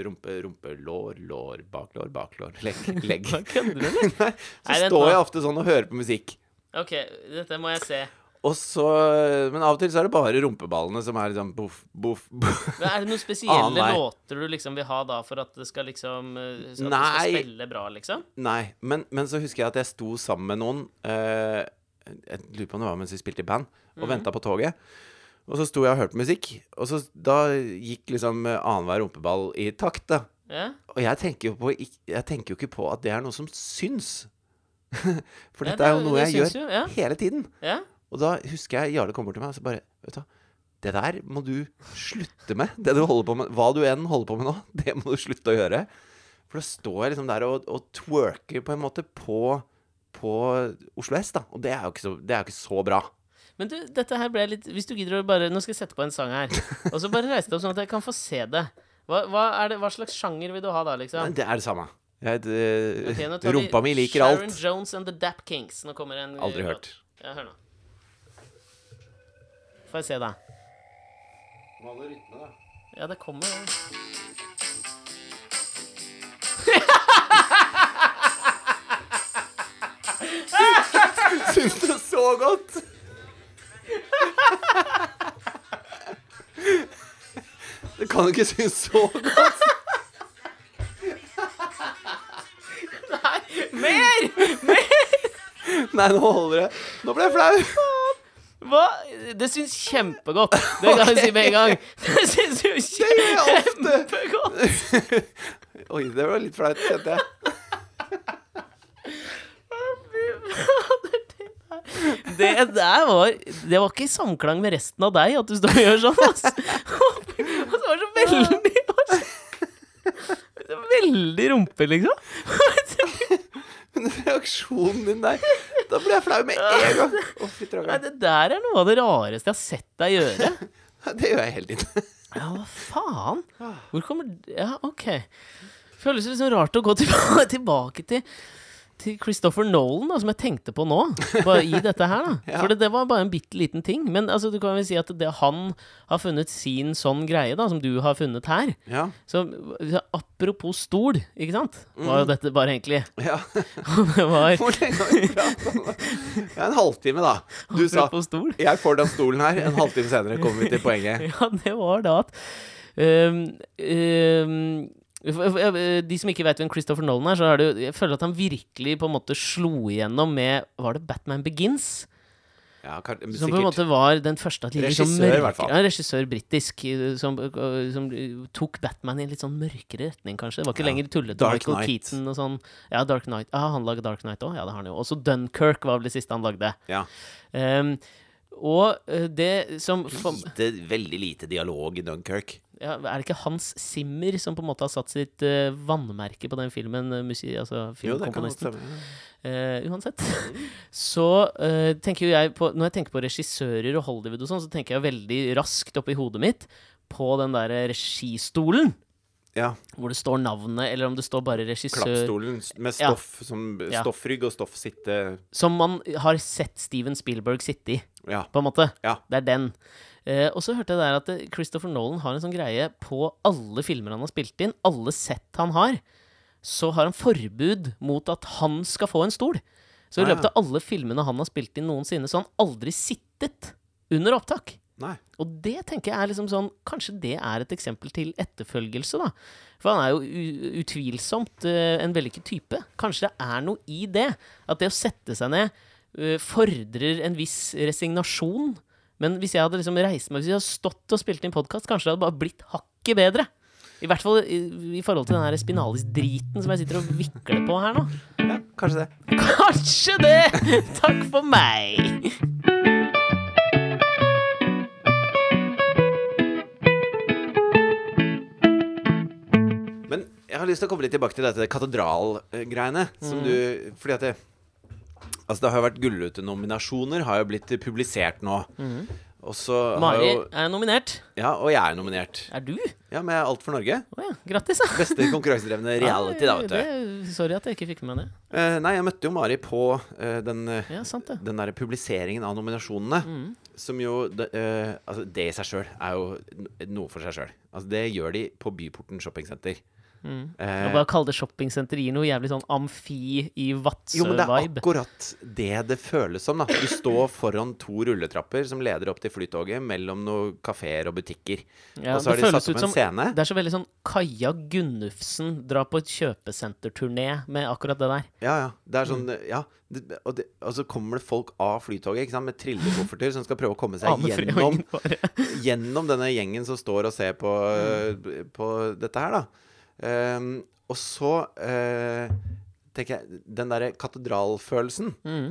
rumpe, rumpe, lår, lår, baklår, baklår, legg, legg. hva kødder du med? Nei, så Nei, står jeg ofte sånn og hører på musikk. Ok, dette må jeg se. Og så Men av og til så er det bare rumpeballene som er liksom boff, boff, boff. Er det noen spesielle ah, låter du liksom vil ha da for at det skal liksom eh, det skal spille bra, liksom? Nei, men, men så husker jeg at jeg sto sammen med noen Uh, Jeg lurer på om det var mens vi spilte i band, og Mhm. venta på toget. Og så sto jeg og hørte musikk, og så da gikk liksom eh, annenhver rumpeball i takt, da. Ja. Og jeg tenker, på, jeg tenker jo ikke på at det er noe som syns. For Ja, dette er jo noe jeg gjør jo, ja. hele tiden. ja. Og da husker jeg Jarle kommer bort til meg og så bare Vet du hva, det der må du slutte med. Det du holder på med, Hva du enn holder på med nå, det må du slutte å gjøre. For da står jeg liksom der og, og twerker på en måte på, på Oslo S, da. Og det er jo ikke så, det er jo ikke så bra. Men du, dette her ble litt Hvis du gidder å bare Nå skal jeg sette på en sang her. Og så bare reise deg opp sånn at jeg kan få se det. Hva, hva, er det, hva slags sjanger vil du ha da, liksom? Det er det samme. Jeg, det, okay, nå tar vi rumpa mi liker Sharon alt. Jones and The Dap Kings. Nå kommer en Aldri hørt. Ja, hør nå. Får jeg se, da. Ja, det kommer Syns du så godt? Det kan du ikke synes så godt. Nei, mer! Mer! Nei, nå holder det. Nå ble jeg flau. Hva? Det syns kjempegodt. Det kan jeg si med en gang. Det syns jo kjempegodt. Oi, det var litt flaut, kjente jeg. Det der var Det var ikke i samklang med resten av deg at du står og gjør sånn, altså. Og det var så veldig det så- det Veldig rumpe, liksom. Men reaksjonen din der Da ble jeg flau med en gang. Oh, Nei, det der er noe av det rareste jeg har sett deg gjøre. Det gjør jeg hele tiden. Ja, hva faen? Hvor kommer Ja, OK. Føles liksom rart å gå tilbake til til Christopher Nolan, da, som jeg tenkte på nå, bare i dette her. da Ja. For det, det var bare en bitte liten ting. Men altså, du kan vel si at det, han har funnet sin sånn greie, da, som du har funnet her. Ja. Så apropos stol, ikke sant? Var jo dette bare egentlig ja. Det var Hvor lenge har vi pratet om det? Ja, en halvtime, da. Du sa stol. 'jeg får den stolen her'. En halvtime senere kommer vi til poenget. Ja, det var da at for- øh, De som ikke vet hvem Christopher Nolan er, så er det Jeg føler at han virkelig på en måte slo igjennom med Var det Batman Begins? Ja, kan, Som på en måte var den første av Regissør, sånn Regissør, i hvert fall. Ja, regissør britisk. øh, Som, øh, som tok Batman i en litt sånn mørkere retning, kanskje. Det var ikke Ja. lenger tullete. Dark Michael Knight. Keaton og sånn. Ja, Dark Knight. Ja, han lagde Dark Knight òg. Ja, det har han jo. Også Dunkerque var vel det siste han lagde. Ja. Um, og det som Lite, veldig lite dialog i Dunkerque. Ja, Er det ikke Hans Zimmer som på en måte har satt sitt uh, vannmerke på den filmen? uh, musi, altså filmkomponisten. Eh, uansett. Så uh, tenker jo jeg på Når jeg tenker på regissører og Hollywood og sånn, så tenker jeg veldig raskt oppi hodet mitt på den derre registolen. Ja. Hvor det står navnet, eller om det står bare regissør. Klappstolen med med Ja. som stoffrygg og stoffsitte. Som man har sett Steven Spielberg sitte i, på en måte. Ja. Det er den. Eh, og så hørte jeg der at eh, Christopher Nolan har en sånn greie på alle filmer han har spilt inn, alle sett han har, så har han forbud mot at han skal få en stol. Så i Ah, løpet av alle filmene han har spilt inn noensinne, så har han aldri sittet under opptak. Nei. Og det tenker jeg er liksom sånn Kanskje det er et eksempel til etterfølgelse, da. For han er jo utvilsomt uh, en vellykket type. Kanskje det er noe i det. At det å sette seg ned uh, fordrer en viss resignasjon. Men hvis jeg hadde liksom reist meg Hvis jeg hadde stått og spilt inn podkast, kanskje det hadde bare blitt hakket bedre. I hvert fall i, i forhold til den her spinalis-driten som jeg sitter og vikler på her nå. Ja, kanskje det. Kanskje det! Takk for meg! Men jeg har lyst til å komme litt tilbake til dette katedralgreiene. Som du Fordi at det Altså, det har jo vært Gullrute-nominasjoner, har jo blitt publisert nå. Og så Mari jo er nominert. Ja, og jeg er nominert. Er du? Ja, med Alt for Norge. Oh, ja. Grattis, da. Beste konkurransedrevne reality, da, vet du. Det, sorry at jeg ikke fikk med meg det. Eh, nei, jeg møtte jo Mari på eh, den, eh, Ja, sant den derre publiseringen av nominasjonene. Mm. Som jo de, eh, Altså, det i seg sjøl er jo noe for seg sjøl. Altså, det gjør de på Byporten shoppingsenter. Mm. Eh, bare kalle det shoppingsenter gir noe jævlig sånn amfi i jo, men det er akkurat det det føles som. da Du står foran to rulletrapper som leder opp til Flytoget, mellom noen kafeer og butikker. Ja, og så har de satt opp en som- scene. Det er så veldig sånn Kaja Gunnufsen drar på et kjøpesenterturné med akkurat det der. Ja, ja. Det er sånn Mm. Ja. Det, og, det, og så kommer det folk av Flytoget ikke sant, med trillekofferter som skal prøve å komme seg gjennom gjennom denne gjengen som står og ser på, Mm. på dette her, da. Ehm, og så uh, tenker jeg Den derre katedralfølelsen mm.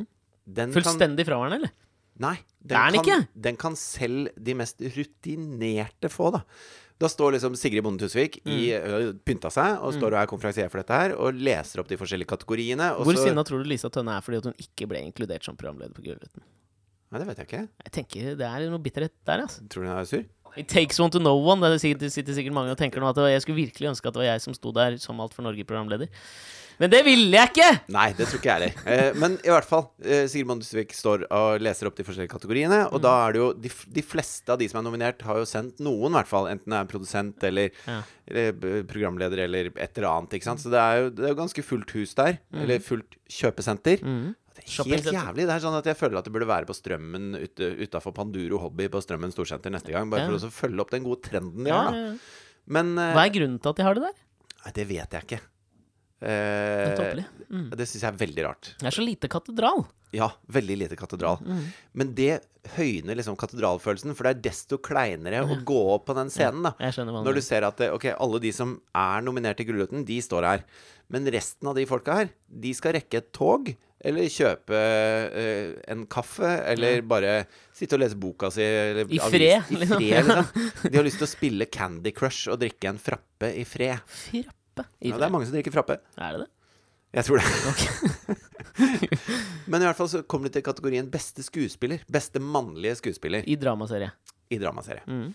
kan, Fullstendig fraværende, eller? Nei. Den er den kan, ikke? Den kan selv de mest rutinerte få, da. Da står liksom Sigrid Bonde Tusvik i Mm. ø, pynta seg og står og er konferansier for dette her og leser opp de forskjellige kategoriene. Og Hvor så, sinna tror du Lisa Tønne er fordi at hun ikke ble inkludert som programleder på Gullruten? Nei, det vet jeg ikke. Jeg tenker det er noe bitterhet der, altså. Tror du hun er sur? It takes one to know one. Det sitter, sitter sikkert mange og tenker nå at var, jeg skulle virkelig ønske at det var jeg som sto der som Alt for Norge-programleder. Men det ville jeg ikke! Nei, det tror ikke jeg heller. Eh, men i hvert fall, eh, Sigrid Bonde Tusvik står og leser opp de forskjellige kategoriene. Og da er det jo de, de fleste av de som er nominert, har jo sendt noen, i hvert fall. Enten det er en produsent eller, Ja. eller programleder eller et eller annet. Ikke sant? Så det er jo det er jo ganske fullt hus der. Eller fullt kjøpesenter. Mhm. Det helt jævlig. Det er sånn at jeg føler at det burde være på Strømmen utafor Panduro Hobby på Strømmen Storsenter neste gang. Bare for å så følge opp den gode trenden de Ja, har, da. Men eh, Hva er grunnen til at de har det der? Nei, det vet jeg ikke. Eh. Mm. det syns jeg er veldig rart. Det er så lite katedral. Ja, veldig lite katedral. Men det høyner liksom katedralfølelsen, for det er desto kleinere å gå opp på den scenen. da ja, Når du ser at det, ok, alle de som er nominert til Gullruten, de står her. Men resten av de folka her, de skal rekke et tog. Eller kjøpe eh, en kaffe, eller bare sitte og lese boka si. Eller I avis- fred, I liksom. fred, liksom. De har lyst til å spille Candy Crush og drikke en frappe i fred. Frappe. I Ja, det er mange som drikker frappe. Er det det? Jeg tror det. Men i hvert fall så kommer de til kategorien beste skuespiller. Beste mannlige skuespiller I dramaserie. i dramaserie. Mm.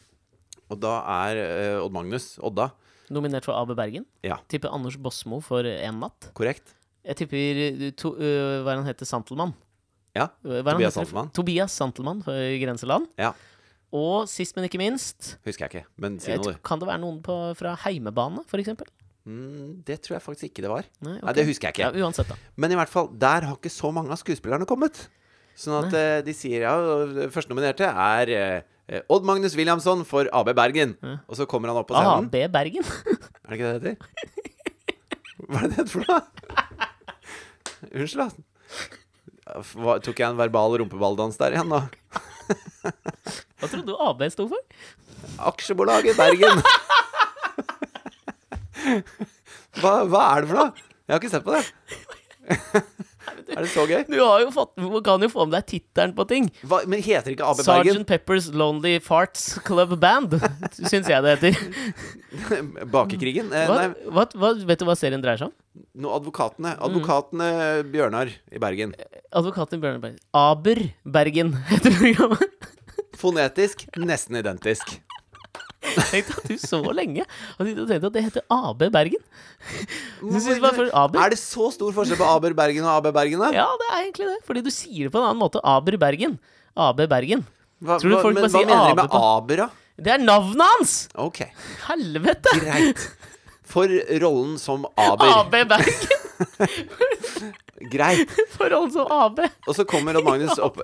Og da er eh, Odd Magnus Odda. Nominert for AB Bergen. Ja, Tipper Anders Bosmo for En natt. korrekt. Jeg tipper uh, to, uh, hva er han heter, Santelmann. Ja. Tobias? Santelmann. Tobias Santelmann fra Grenseland. Ja. Og sist, men ikke minst, Husker jeg ikke, men si noe, du. kan det være noen på, fra Heimebane, for eksempel? Mm, det tror jeg faktisk ikke det var. Nei, Nei, det husker jeg ikke. Ja, uansett, da. Men i hvert fall, der har ikke så mange av skuespillerne kommet. Sånn at eh, de sier ja, førstenominerte er eh, Odd Magnus Williamson for AB Bergen. Og så kommer han opp på scenen. AB Bergen. Er det ikke det det heter? Hva er det det heter for noe? Unnskyld, da. Hva, tok jeg en verbal rumpeballdans der igjen, da? Hva trodde du AB sto for? Aksjebolaget Bergen. Hva, hva er det for noe? Jeg har ikke sett på det. Er det så gøy? Du har jo fått, kan jo få med deg tittelen på ting. Hva, men heter ikke AB Bergen Sergeant Peppers Lonely Farts Club Band, syns jeg det heter. Bakekrigen? Eh, Hva, hva, hva, vet du hva serien dreier seg om? no, Advokatene. Mm. Bjørnar i Bergen. Advokatene Bjørnar Bergen. Aber Bergen heter programmet. Fonetisk nesten identisk. Tenk at du så lenge og tenkt at det heter AB Bergen. Du synes bare for Aber? Er det så stor forskjell på Aber Bergen og AB Bergen, da? Ja, det er egentlig det. Fordi du sier det på en annen måte. Aber Bergen. AB Bergen. Hva, Tror du folk men bare sier mener de med Aber, da? Det er navnet hans! Ok, Helvete! greit. For rollen som Aber. AB Bergen. Greit. For rollen som AB. Og så kommer Odd Magnus opp.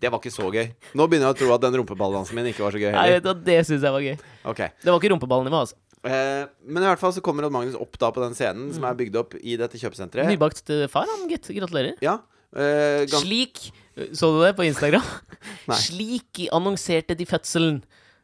Det var ikke så gøy. Nå begynner jeg å tro at den rumpeballdansen min ikke var så gøy heller. Nei, det syns jeg var gøy. Okay. Det var ikke rumpeballnivå, altså. Eh, men i hvert fall så kommer Odd Magnus opp da på den scenen som er bygd opp i dette kjøpesenteret. Nybakt eh, far, han, gitt. Gratulerer. Ja. eh, Slik Så du det på Instagram? Nei. Slik annonserte de fødselen.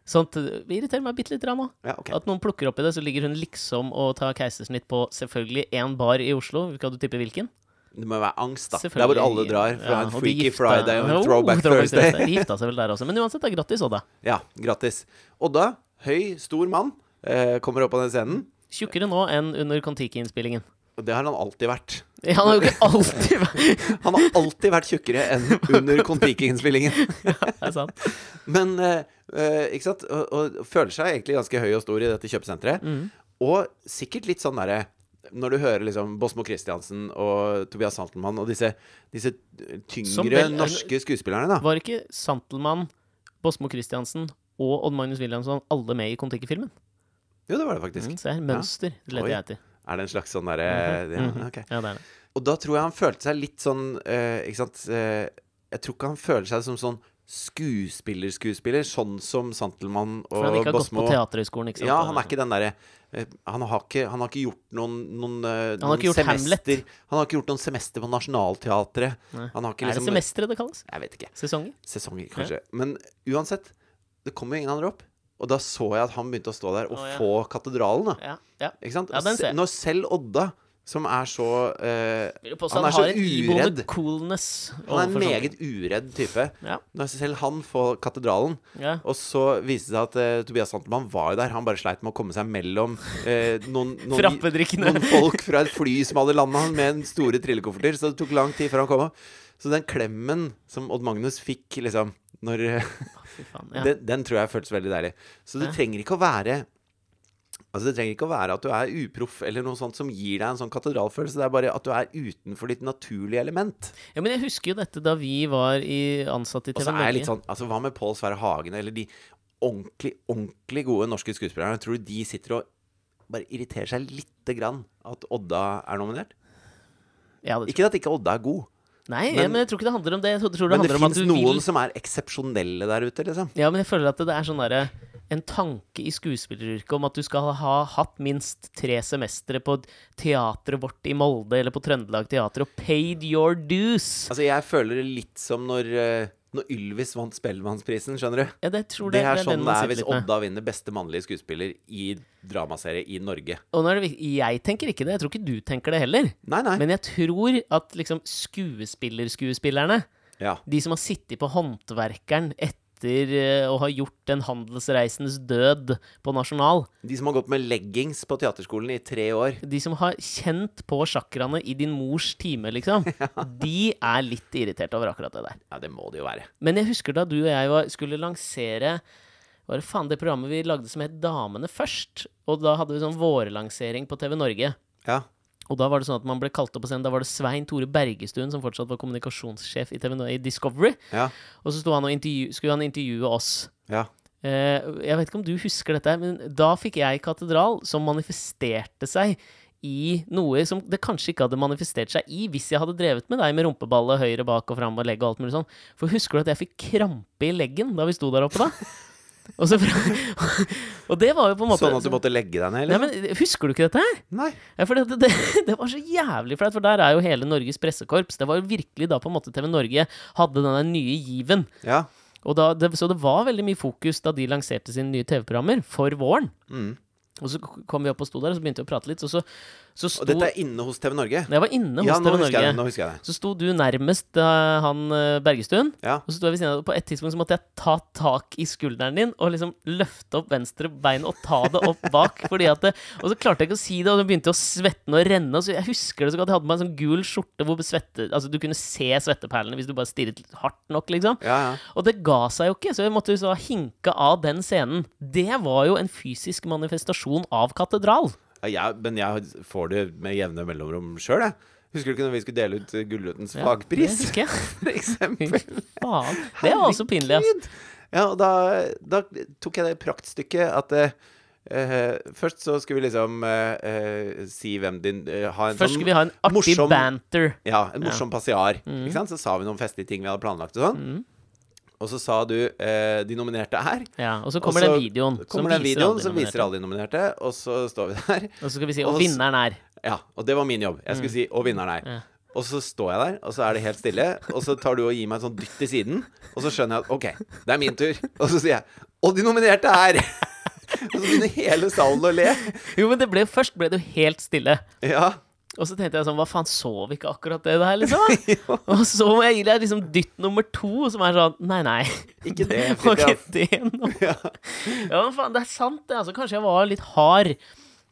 Sånt eh, Det irriterer meg bitte litt Drama. ja, okay. At noen plukker opp i det, så ligger hun liksom og tar keisersnitt på selvfølgelig én bar i Oslo. Skal du tippe hvilken? Det må være angst, da. Der hvor alle drar Fra Ja, en Freaky gifta- Friday og en oh, Throwback Thursday. De gifta seg vel der også. Men uansett, da, grattis, Odda. Ja, grattis. Odda, høy, stor mann, eh, kommer opp på den scenen. Tjukkere nå enn under Kon-Tiki-innspillingen. Det har han alltid vært. Ja, Han har jo ikke alltid vært Han har alltid vært tjukkere enn under Kon-Tiki-innspillingen. Det er sant. Men eh, eh, ikke sant? Og, og føler seg egentlig ganske høy og stor i dette kjøpesenteret. Mm. Og sikkert litt sånn derre Når du hører liksom Bosmo Christiansen og Tobias Santelmann og disse, disse tyngre vel- norske skuespillerne, da. Var ikke Santelmann, Bosmo Christiansen og Odd Magnus Williamson alle med i Kon-Tiki-filmen? Jo, det var det faktisk. Mm, se her, mønster ja. leter jeg etter. Er det en slags sånn derre ja, okay. Ja, det er det. Og da tror jeg han følte seg litt sånn uh, Ikke sant uh, Jeg tror ikke han føler seg som sånn skuespiller-skuespiller, sånn som Santelmann og Bosmo. For han ikke har gått på Teaterhøgskolen, ikke sant? Ja, han er ikke den derre eh, han, har ikke, han har ikke gjort noen, noen, eh, Han har ikke gjort semester Han har ikke gjort noen semester på Nationaltheatret. Nei. Han har ikke Er det liksom semesteret det kalles? Jeg vet ikke. Sesonger? Sesonger, kanskje. Men uansett, det kommer jo ingen andre opp. Og da så jeg at han begynte å stå der og oh, ja. få katedralen. da Ja, ja. Ikke sant? Ja, Når selv Odda, som er så uh, påstå Han er så uredd. coolness. Han er en meget uredd type. Ja, Når selv han får katedralen. ja. Og så viste det seg at uh, Tobias Santelmann var jo der. Han bare sleit med å komme seg mellom uh, noen, noen, noen folk fra et fly som hadde landa med en store trillekofferter. Så det tok lang tid før han kom opp. Så den klemmen som Odd Magnus fikk liksom når, Fy faen. Ja. den, den tror jeg føltes veldig deilig. Så Ja. trenger ikke å være Altså Det trenger ikke å være at du er uproff eller noe sånt som gir deg en sånn katedralfølelse. Det er bare at du er utenfor ditt naturlige element. ja, men jeg husker jo dette da vi var i, ansatt i TV Og så er jeg litt sånn Altså Hva med Pål Sverre Hagen eller de ordentlig, ordentlig gode norske skuespillerne? Tror du de sitter og bare irriterer seg lite grann at Odda er nominert? Ja, det, Ikke at ikke Odda er god, nei, men- ja, men jeg tror ikke det handler om det. Det men det handler fins noen vil som er eksepsjonelle der ute, liksom. Ja, men jeg føler at det er sånn derre En tanke i skuespilleryrket om at du skal ha hatt minst tre semestre på teatret vårt i Molde eller på Trøndelag Teater og paid your dues. Altså Jeg føler det litt som når, eh, når Ylvis vant Spellemannsprisen, skjønner du? Ja, det tror Det er det sånn det er hvis. Odda vinner beste mannlige skuespiller i dramaserie i Norge. Og nå er det, jeg tenker ikke det. Jeg tror ikke du tenker det heller. Nei, nei. Men jeg tror at liksom skuespillerskuespillerne, Ja. de som har sittet på Håndverkeren etter eh, å ha gjort Den handelsreisens død på Nasjonal, De som har gått med leggings på teaterskolen i tre år. de som har kjent på sjakraene i din mors time, liksom, de er litt irritert over akkurat det der. Ja, det må det jo være. Men jeg husker da du og jeg var, skulle lansere var det faen det programmet vi lagde som het Damene først? Og da hadde vi sånn vårlansering på TV Norge. Ja. Og da var det sånn at man ble kalt opp på scenen. Da var det Svein Tore Bergestuen som fortsatt var kommunikasjonssjef i, TV i Discovery. Ja. Og så sto han og intervju, skulle han intervjue oss. Ja. Eh, jeg vet ikke om du husker dette, men da fikk jeg Katedral, som manifesterte seg i noe som det kanskje ikke hadde manifestert seg i hvis jeg hadde drevet med deg med rumpeballet høyre bak og fram og legg og alt mulig sånn. For husker du at jeg fikk krampe i leggen da vi sto der oppe da? Og, så, og det var jo på en måte Sånn at du måtte legge deg ned, Nei, men Husker du ikke dette her? Nei. Ja, for det, det, det var så jævlig flaut, for der er jo hele Norges pressekorps. Det var jo virkelig da på en måte TV Norge hadde denne nye given. Ja. Da, det, så det var veldig mye fokus da de lanserte sine nye TV-programmer for våren. Mm. Og så kom vi opp og sto der, og så begynte vi å prate litt, og så sto Og dette er inne hos TV Norge? Jeg var inne hos Ja, TV husker jeg det. Nå husker jeg det. Så sto du nærmest uh, han uh, Bergestuen. Ja. Og så sto jeg ved siden av deg, på et tidspunkt så måtte jeg ta tak i skulderen din og liksom løfte opp venstre bein og ta det opp bak. fordi at det, Og så klarte jeg ikke å si det, og så begynte jeg å svette og renne. Og så jeg husker det så godt. Jeg hadde på meg en sånn gul skjorte hvor svette, altså du kunne se svetteperlene hvis du bare stirret hardt nok, liksom. Ja, ja. Og det ga seg jo ikke, så jeg måtte jo så hinke av den scenen. Det var jo en fysisk manifestasjon av katedral. Ja, men jeg får det med jevne mellomrom sjøl, jeg. Husker du ikke når vi skulle dele ut eh, Gullrutens Ja, fagpris? Det husker jeg. For eksempel. Faen. Det var også pinlig, ass. Ja, og da, da tok jeg det praktstykket at Uh, Først så skulle vi liksom uh, uh, si hvem din Ha en Først sånn skulle vi ha en artig morsom- banter. Ja, en morsom passiar. Mm. Så sa vi noen festlige ting vi hadde planlagt og sånn. Og så sa du eh, de nominerte er. Ja, og så kommer den videoen Kommer den videoen som viser alle de nominerte, og så står vi der. Og så skal vi si Og vinneren er Ja, og det var min jobb. Jeg skulle si 'og vinneren er'. Mm. Ja. Og så står jeg der, og så er det helt stille. Og så tar du og gir meg en sånn dytt i siden, og så skjønner jeg at OK, det er min tur. Og så sier jeg 'og de nominerte er' Og så begynner hele salen å le. Jo, men det ble, først ble det jo helt stille. Ja. Og så tenkte jeg sånn Hva faen, så vi ikke akkurat det der, liksom? og så må jeg gi deg liksom dytt nummer to, som er sånn Nei, nei. Ikke det, ikke Fridtjof. det nå? Ja, men faen, det er sant, det. Altså, kanskje jeg var litt hard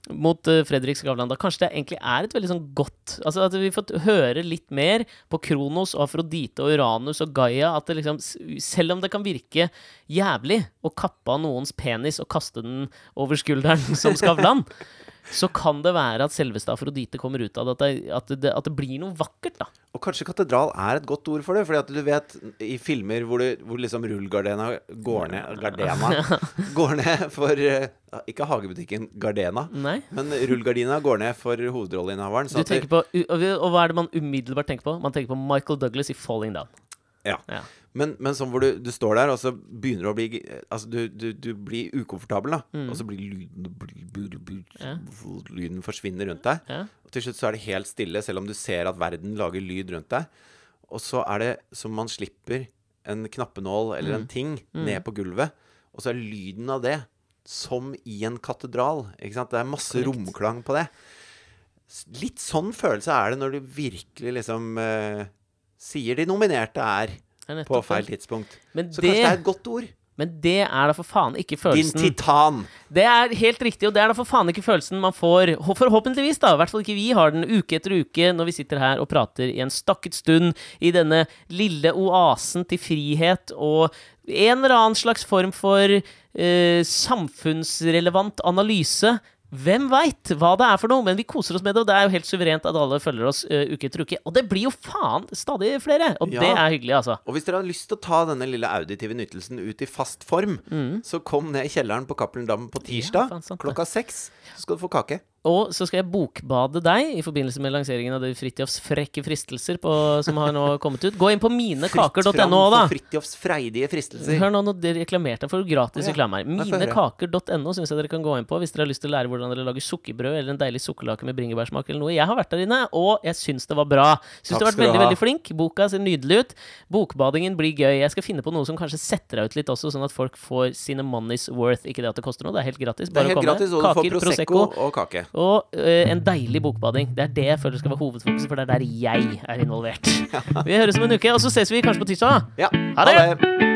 mot uh, Fredrik Skavlan. Da kanskje det egentlig er et veldig sånn godt Altså At vi fått høre litt mer på Kronos og Afrodite og Uranus og Gaia. At det liksom Selv om det kan virke jævlig å kappe av noens penis og kaste den over skulderen som Skavlan, så kan det være at selveste Afrodite kommer ut av det. At det, at det, at det blir noe vakkert, da. Og kanskje katedral er et godt ord for det. Fordi at du vet, i filmer hvor, du, hvor liksom rullegardena går ned Gardena går ned for eh, Ikke hagebutikken Gardena, Nei? men rullegardina går ned for hovedrolleinnehaveren. Du tenker på, og hva er det man umiddelbart tenker på? Man tenker på Michael Douglas i 'Falling Down'. Ja. Ja. Men, men sånn hvor du, du står der, og så begynner du å bli Altså, du, du, du blir ukomfortabel, da. Og så blir lyden blir- blir- blir- Mm. Ja. Lyden forsvinner rundt deg. Ja. Og til slutt så er det helt stille, selv om du ser at verden lager lyd rundt deg. Og så er det som man slipper en knappenål eller Mm. en ting ned på gulvet, og så er lyden av det som i en katedral. Ikke sant? Det er masse Correct. romklang på det. Litt sånn følelse er det når du virkelig liksom eh, sier de nominerte er er på feil tidspunkt. Men Så det, kanskje det er et godt ord. men det er da for faen ikke Din følelsen. titan. Det er helt riktig, og det er da for faen ikke følelsen man får. Forhåpentligvis, da. I hvert fall ikke vi har den uke etter uke når vi sitter her og prater i en stakket stund i denne lille oasen til frihet og en eller annen slags form for eh, samfunnsrelevant analyse. Hvem veit hva det er for noe, men vi koser oss med det, og det er jo helt suverent at alle følger oss uh, uke etter uke. Og det blir jo faen stadig flere, og Ja. det er hyggelig, altså. Og hvis dere har lyst til å ta denne lille auditive nytelsen ut i fast form, så kom ned i kjelleren på Cappelen Dam på tirsdag ja, klokka seks. Så skal du få kake. Og så skal jeg bokbade deg i forbindelse med lanseringen av Fridtjofs frekke fristelser på, som har nå kommet ut. Gå inn på minekaker.no, da. for Fridtjofs freidige fristelser. Hør nå, nå reklamerte reklamerte for gratis ja. reklame her. Minekaker.no syns jeg dere kan gå inn på hvis dere har lyst til å lære hvordan dere lager sukkerbrød eller en deilig sukkerlake med bringebærsmak eller noe. Jeg har vært der inne, og jeg syns det var bra. Syns du har vært veldig, veldig flink. Boka ser nydelig ut. Bokbadingen blir gøy. Jeg skal finne på noe som kanskje setter deg ut litt også, sånn at folk får sine money's worth. Ikke det at det koster noe, det er helt gratis. Det er Bare å helt komme. gratis, og du får Kaker, Prosecco og kake. Og uh, en deilig bokbading. Det er det jeg føler skal være hovedfokuset, for det er der jeg er involvert. Vi høres om en uke, og så ses vi kanskje på tirsdag. da. Ja, Ha det!